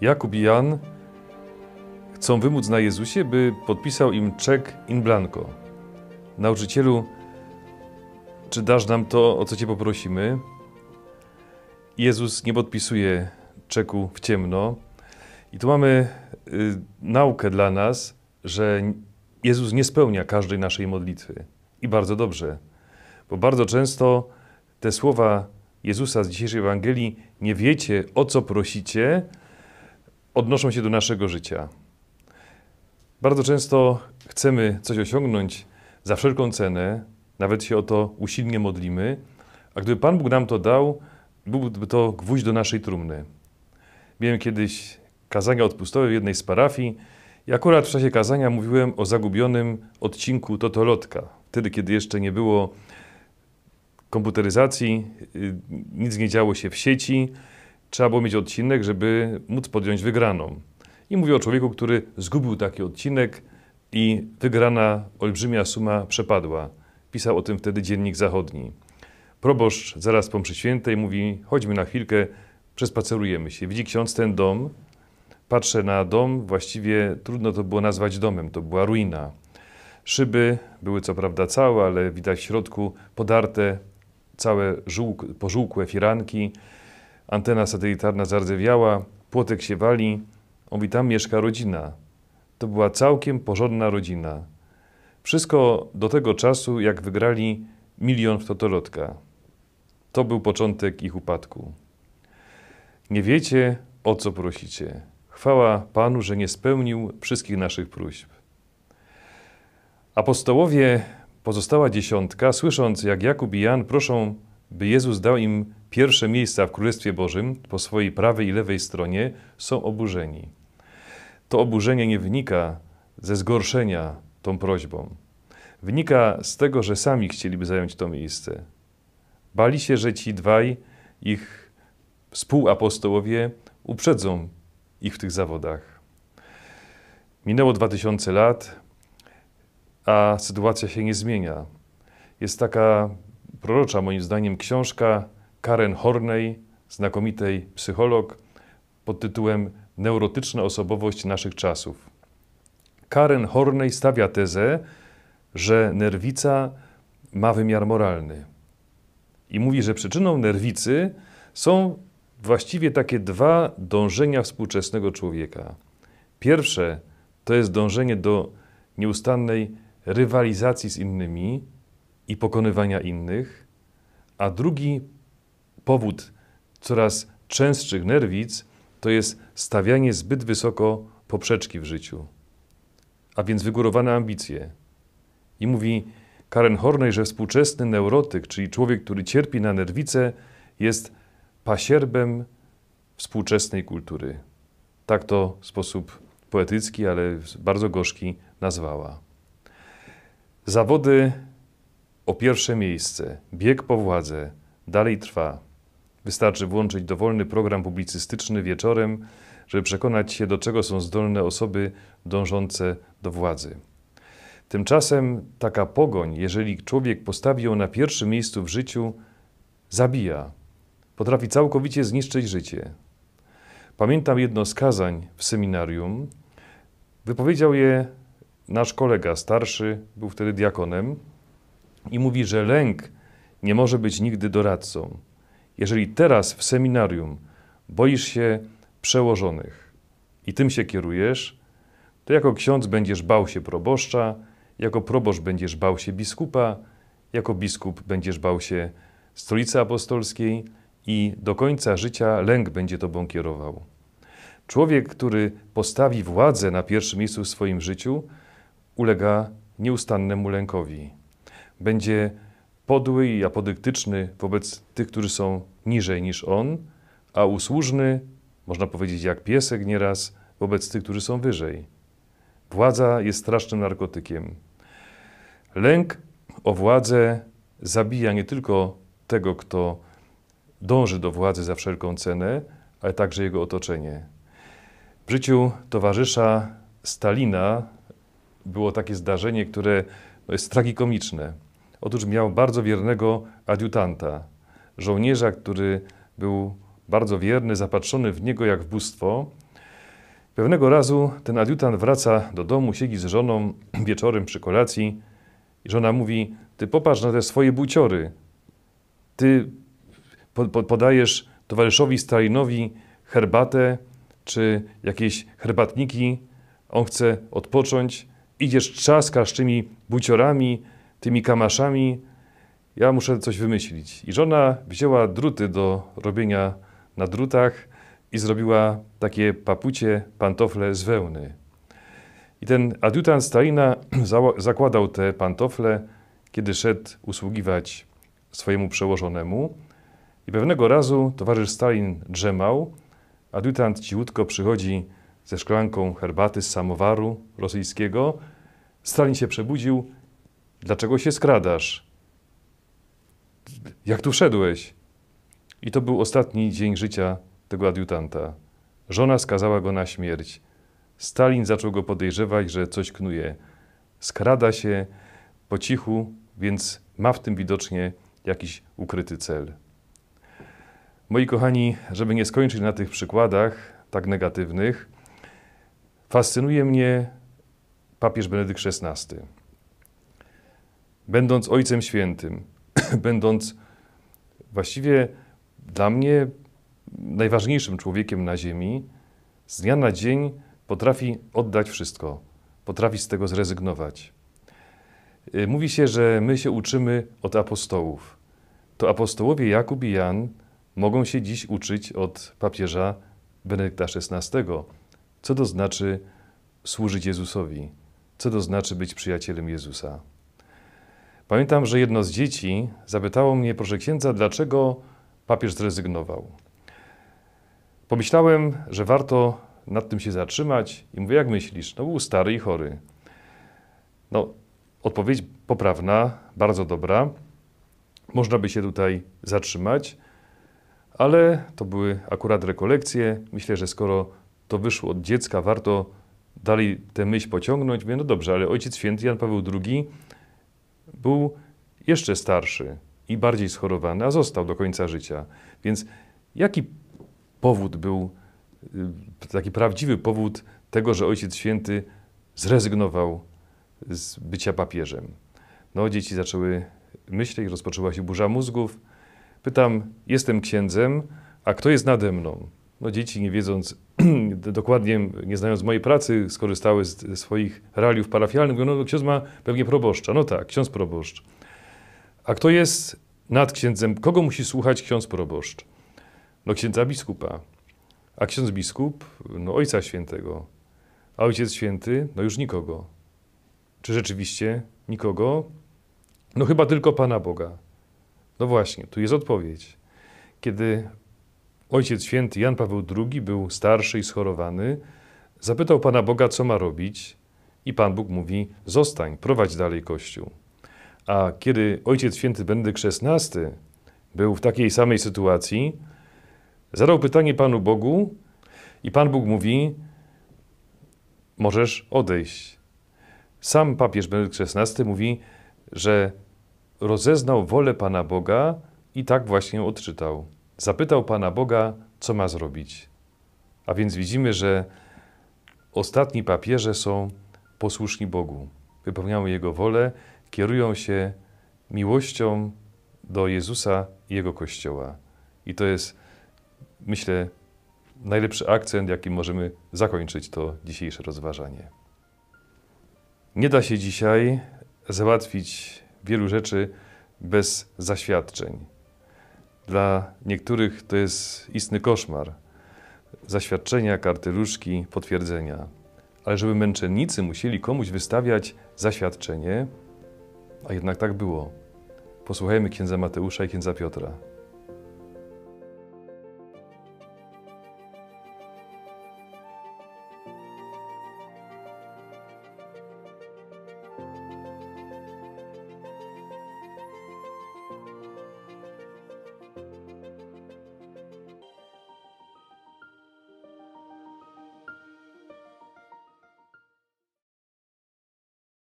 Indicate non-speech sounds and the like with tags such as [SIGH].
Jakub i Jan chcą wymóc na Jezusie, by podpisał im czek in blanco. Nauczycielu, czy dasz nam to, o co Cię poprosimy? Jezus nie podpisuje czeku w ciemno. I tu mamy y, naukę dla nas, że Jezus nie spełnia każdej naszej modlitwy. I bardzo dobrze, bo bardzo często te słowa Jezusa z dzisiejszej Ewangelii, nie wiecie o co prosicie, odnoszą się do naszego życia. Bardzo często chcemy coś osiągnąć za wszelką cenę, nawet się o to usilnie modlimy, a gdyby Pan Bóg nam to dał, byłby to gwóźdź do naszej trumny. Miałem kiedyś kazania odpustowe w jednej z parafii i akurat w czasie kazania mówiłem o zagubionym odcinku Totolotka. Wtedy, kiedy jeszcze nie było komputeryzacji, y, nic nie działo się w sieci, trzeba było mieć odcinek, żeby móc podjąć wygraną. I mówię o człowieku, który zgubił taki odcinek i wygrana olbrzymia suma przepadła. Pisał o tym wtedy Dziennik Zachodni. Proboszcz zaraz po mszy świętej mówi, chodźmy na chwilkę, przespacerujemy się. Widzi ksiądz ten dom, patrzę na dom, właściwie trudno to było nazwać domem, to była ruina. Szyby były co prawda całe, ale widać w środku podarte, całe żółk, pożółkłe firanki, antena satelitarna zardzewiała, płotek się wali. Mówi, tam mieszka rodzina. To była całkiem porządna rodzina. Wszystko do tego czasu, jak wygrali milion w totolotka. To był początek ich upadku. Nie wiecie, o co prosicie. Chwała Panu, że nie spełnił wszystkich naszych próśb. Apostołowie, pozostała dziesiątka, słysząc, jak Jakub i Jan proszą, by Jezus dał im pierwsze miejsca w Królestwie Bożym po swojej prawej i lewej stronie, są oburzeni. To oburzenie nie wynika ze zgorszenia tą prośbą. Wynika z tego, że sami chcieliby zająć to miejsce. Bali się, że ci dwaj, ich współapostołowie, uprzedzą ich w tych zawodach. Minęło 2000 lat, a sytuacja się nie zmienia. Jest taka prorocza, moim zdaniem, książka Karen Horney, znakomitej psycholog, pod tytułem Neurotyczna osobowość naszych czasów. Karen Horney stawia tezę, że nerwica ma wymiar moralny. I mówi, że przyczyną nerwicy są właściwie takie dwa dążenia współczesnego człowieka. Pierwsze to jest dążenie do nieustannej rywalizacji z innymi i pokonywania innych, a drugi powód coraz częstszych nerwic to jest stawianie zbyt wysoko poprzeczki w życiu, a więc wygórowane ambicje. I mówi Karen Horney, że współczesny neurotyk, czyli człowiek, który cierpi na nerwice, jest pasierbem współczesnej kultury. Tak to w sposób poetycki, ale bardzo gorzki nazwała. Zawody o pierwsze miejsce, bieg po władzę dalej trwa. Wystarczy włączyć dowolny program publicystyczny wieczorem, żeby przekonać się, do czego są zdolne osoby dążące do władzy. Tymczasem taka pogoń, jeżeli człowiek postawi ją na pierwszym miejscu w życiu, zabija. Potrafi całkowicie zniszczyć życie. Pamiętam jedno z kazań w seminarium. Wypowiedział je nasz kolega starszy, był wtedy diakonem, i mówi, że lęk nie może być nigdy doradcą. Jeżeli teraz w seminarium boisz się przełożonych i tym się kierujesz, to jako ksiądz będziesz bał się proboszcza, jako proboszcz będziesz bał się biskupa, jako biskup będziesz bał się stolicy apostolskiej i do końca życia lęk będzie tobą kierował. Człowiek, który postawi władzę na pierwszym miejscu w swoim życiu, ulega nieustannemu lękowi. Będzie podły i apodyktyczny wobec tych, którzy są niżej niż on, a usłużny, można powiedzieć jak piesek nieraz, wobec tych, którzy są wyżej. Władza jest strasznym narkotykiem. Lęk o władzę zabija nie tylko tego, kto dąży do władzy za wszelką cenę, ale także jego otoczenie. W życiu towarzysza Stalina było takie zdarzenie, które no, jest tragikomiczne. Otóż miał bardzo wiernego adiutanta, żołnierza, który był bardzo wierny, zapatrzony w niego jak w bóstwo, Pewnego razu ten adiutant wraca do domu, siedzi z żoną [CLEARS THROAT] wieczorem przy kolacji i żona mówi, ty popatrz na te swoje buciory. Ty po, po, podajesz towarzyszowi Stalinowi herbatę czy jakieś herbatniki, on chce odpocząć, idziesz trzaskasz tymi buciorami, tymi kamaszami, ja muszę coś wymyślić. I żona wzięła druty do robienia na drutach i zrobiła takie papucie, pantofle z wełny. I ten adiutant Stalina [CLEARS THROAT] zakładał te pantofle, kiedy szedł usługiwać swojemu przełożonemu. I pewnego razu towarzysz Stalin drzemał, adiutant cichutko przychodzi ze szklanką herbaty z samowaru rosyjskiego. Stalin się przebudził. Dlaczego się skradasz? Jak tu wszedłeś? I to był ostatni dzień życia tego adiutanta. Żona skazała go na śmierć. Stalin zaczął go podejrzewać, że coś knuje. Skrada się po cichu, więc ma w tym widocznie jakiś ukryty cel. Moi kochani, żeby nie skończyć na tych przykładach tak negatywnych, fascynuje mnie papież Benedykt XVI. Będąc Ojcem Świętym, [CLEARS THROAT] będąc właściwie dla mnie najważniejszym człowiekiem na ziemi, z dnia na dzień potrafi oddać wszystko, potrafi z tego zrezygnować. Y, mówi się, że my się uczymy od apostołów. To apostołowie Jakub i Jan mogą się dziś uczyć od papieża Benedykta XVI, co to znaczy służyć Jezusowi, co to znaczy być przyjacielem Jezusa. Pamiętam, że jedno z dzieci zapytało mnie, proszę księdza, dlaczego papież zrezygnował. Pomyślałem, że warto nad tym się zatrzymać i mówię, jak myślisz? No był stary i chory. No, odpowiedź poprawna, bardzo dobra. Można by się tutaj zatrzymać, ale to były akurat rekolekcje. Myślę, że skoro to wyszło od dziecka, warto dalej tę myśl pociągnąć. Mówię, no dobrze, ale Ojciec Święty Jan Paweł II był jeszcze starszy i bardziej schorowany, a został do końca życia. Więc jaki powód był, y, taki prawdziwy powód tego, że Ojciec Święty zrezygnował z bycia papieżem? No, dzieci zaczęły myśleć, rozpoczęła się burza mózgów. Pytam, jestem księdzem, a kto jest nade mną? No, dzieci, nie wiedząc [CLEARS THROAT] dokładnie, nie znając mojej pracy, skorzystały z swoich realiów parafialnych. Mówią, no, ksiądz ma pewnie proboszcza. No tak, ksiądz proboszcz. A kto jest nad księdzem? Kogo musi słuchać ksiądz proboszcz? No księdza biskupa. A ksiądz biskup? No ojca świętego. A ojciec święty? No już nikogo. Czy rzeczywiście nikogo? No chyba tylko Pana Boga. No właśnie, tu jest odpowiedź. Kiedy ojciec święty Jan Paweł II był starszy i schorowany, zapytał Pana Boga, co ma robić, i Pan Bóg mówi: Zostań, prowadź dalej Kościół. A kiedy ojciec święty Benedykt XVI był w takiej samej sytuacji, zadał pytanie Panu Bogu i Pan Bóg mówi: Możesz odejść. Sam papież Benedykt XVI mówi, że rozeznał wolę Pana Boga i tak właśnie odczytał. Zapytał Pana Boga, co ma zrobić. A więc widzimy, że ostatni papieże są posłuszni Bogu, wypełniają Jego wolę, kierują się miłością do Jezusa i Jego Kościoła. I to jest, myślę, najlepszy akcent, jakim możemy zakończyć to dzisiejsze rozważanie. Nie da się dzisiaj załatwić wielu rzeczy bez zaświadczeń. Dla niektórych to jest istny koszmar. Zaświadczenia, karteluszki, potwierdzenia. Ale żeby męczennicy musieli komuś wystawiać zaświadczenie, a jednak tak było. Posłuchajmy księdza Mateusza i księdza Piotra.